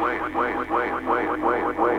wait, wait, wait, wait, wait, wait, wait.